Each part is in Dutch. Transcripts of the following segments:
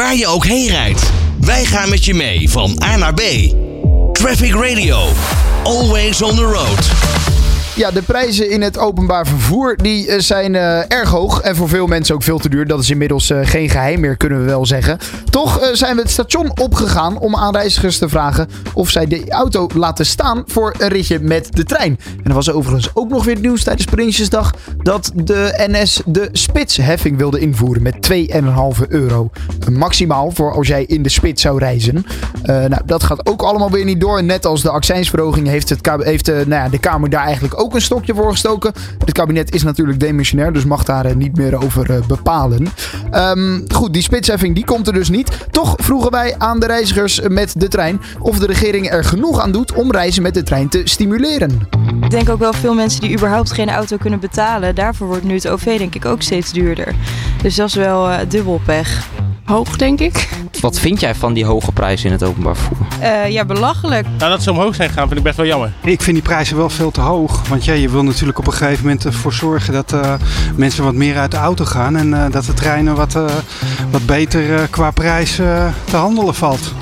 Waar je ook heen rijdt, wij gaan met je mee van A naar B. Traffic Radio, always on the road. Ja, de prijzen in het openbaar vervoer die eh, zijn eh, erg hoog. En voor veel mensen ook veel te duur. Dat is inmiddels eh, geen geheim meer, kunnen we wel zeggen. Toch zijn we het station opgegaan om aan reizigers te vragen of zij de auto laten staan voor een ritje met de trein. En er was overigens ook nog weer nieuws tijdens Prinsjesdag dat de NS de spitsheffing wilde invoeren met 2,5 euro. Maximaal voor als jij in de spits zou reizen. Nou, dat gaat ook allemaal weer niet door. Net als de accijnsverhoging heeft, het, heeft nou ja, de Kamer daar eigenlijk ook een stokje voor gestoken. Het kabinet is natuurlijk demissionair, dus mag daar eh, niet meer over eh, bepalen. Ehm, goed, die spitsheffing die komt er dus niet. Toch vroegen wij aan de reizigers met de trein of de regering er genoeg aan doet om reizen met de trein te stimuleren. Ik denk ook wel veel mensen die überhaupt geen auto kunnen betalen. Daarvoor wordt nu het OV denk ik ook steeds duurder. Dus dat is wel eh, dubbel pech. Hoog, denk ik. Wat vind jij van die hoge prijzen in het openbaar vervoer? Eh, ja, belachelijk. Nou, dat ze omhoog zijn gegaan vind ik best wel jammer. Ik vind die prijzen wel veel te hoog. Want ja, je wil natuurlijk op een gegeven moment ervoor zorgen dat eh, mensen wat meer uit de auto gaan. En eh, dat de treinen wat, eh, wat beter qua prijs te handelen valt.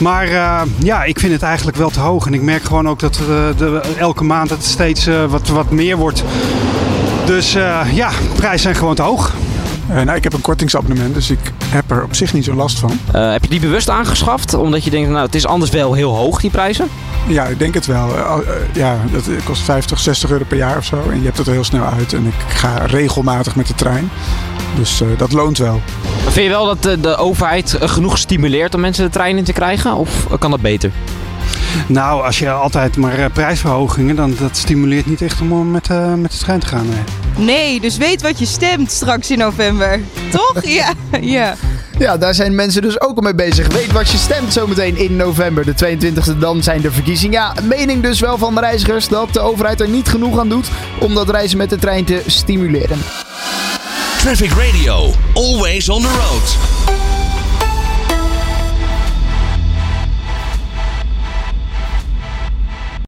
Maar eh, ja, ik vind het eigenlijk wel te hoog. En ik merk gewoon ook dat eh, de, elke maand het steeds eh, wat, wat meer wordt. Dus eh, ja, prijzen zijn gewoon te hoog. Eh, nou, ik heb een kortingsabonnement, dus ik heb er op zich niet zo last van. Eh, heb je die bewust aangeschaft? Omdat je denkt, nou, het is anders wel heel hoog, die prijzen? Ja, ik denk het wel. Eh, ja, dat kost 50, 60 euro per jaar of zo. En je hebt het er heel snel uit. En ik ga regelmatig met de trein. Dus dat loont wel. Maar Vind je wel dat de, overheid genoeg stimuleert om mensen de trein in te krijgen? Of kan dat beter? Nou, als je altijd maar eh, prijsverhogingen, dan dat stimuleert niet echt om met, eh, met de trein te gaan. Nee. Nee, dus weet wat je stemt straks in november. Toch? Ja, ja. Ja, daar zijn mensen dus ook al mee bezig. Weet wat je stemt zometeen in november. De 22e dan zijn de verkiezingen. Ja, mening dus wel van de reizigers dat de overheid er niet genoeg aan doet om dat reizen met de trein te stimuleren. Traffic Radio, always on the road.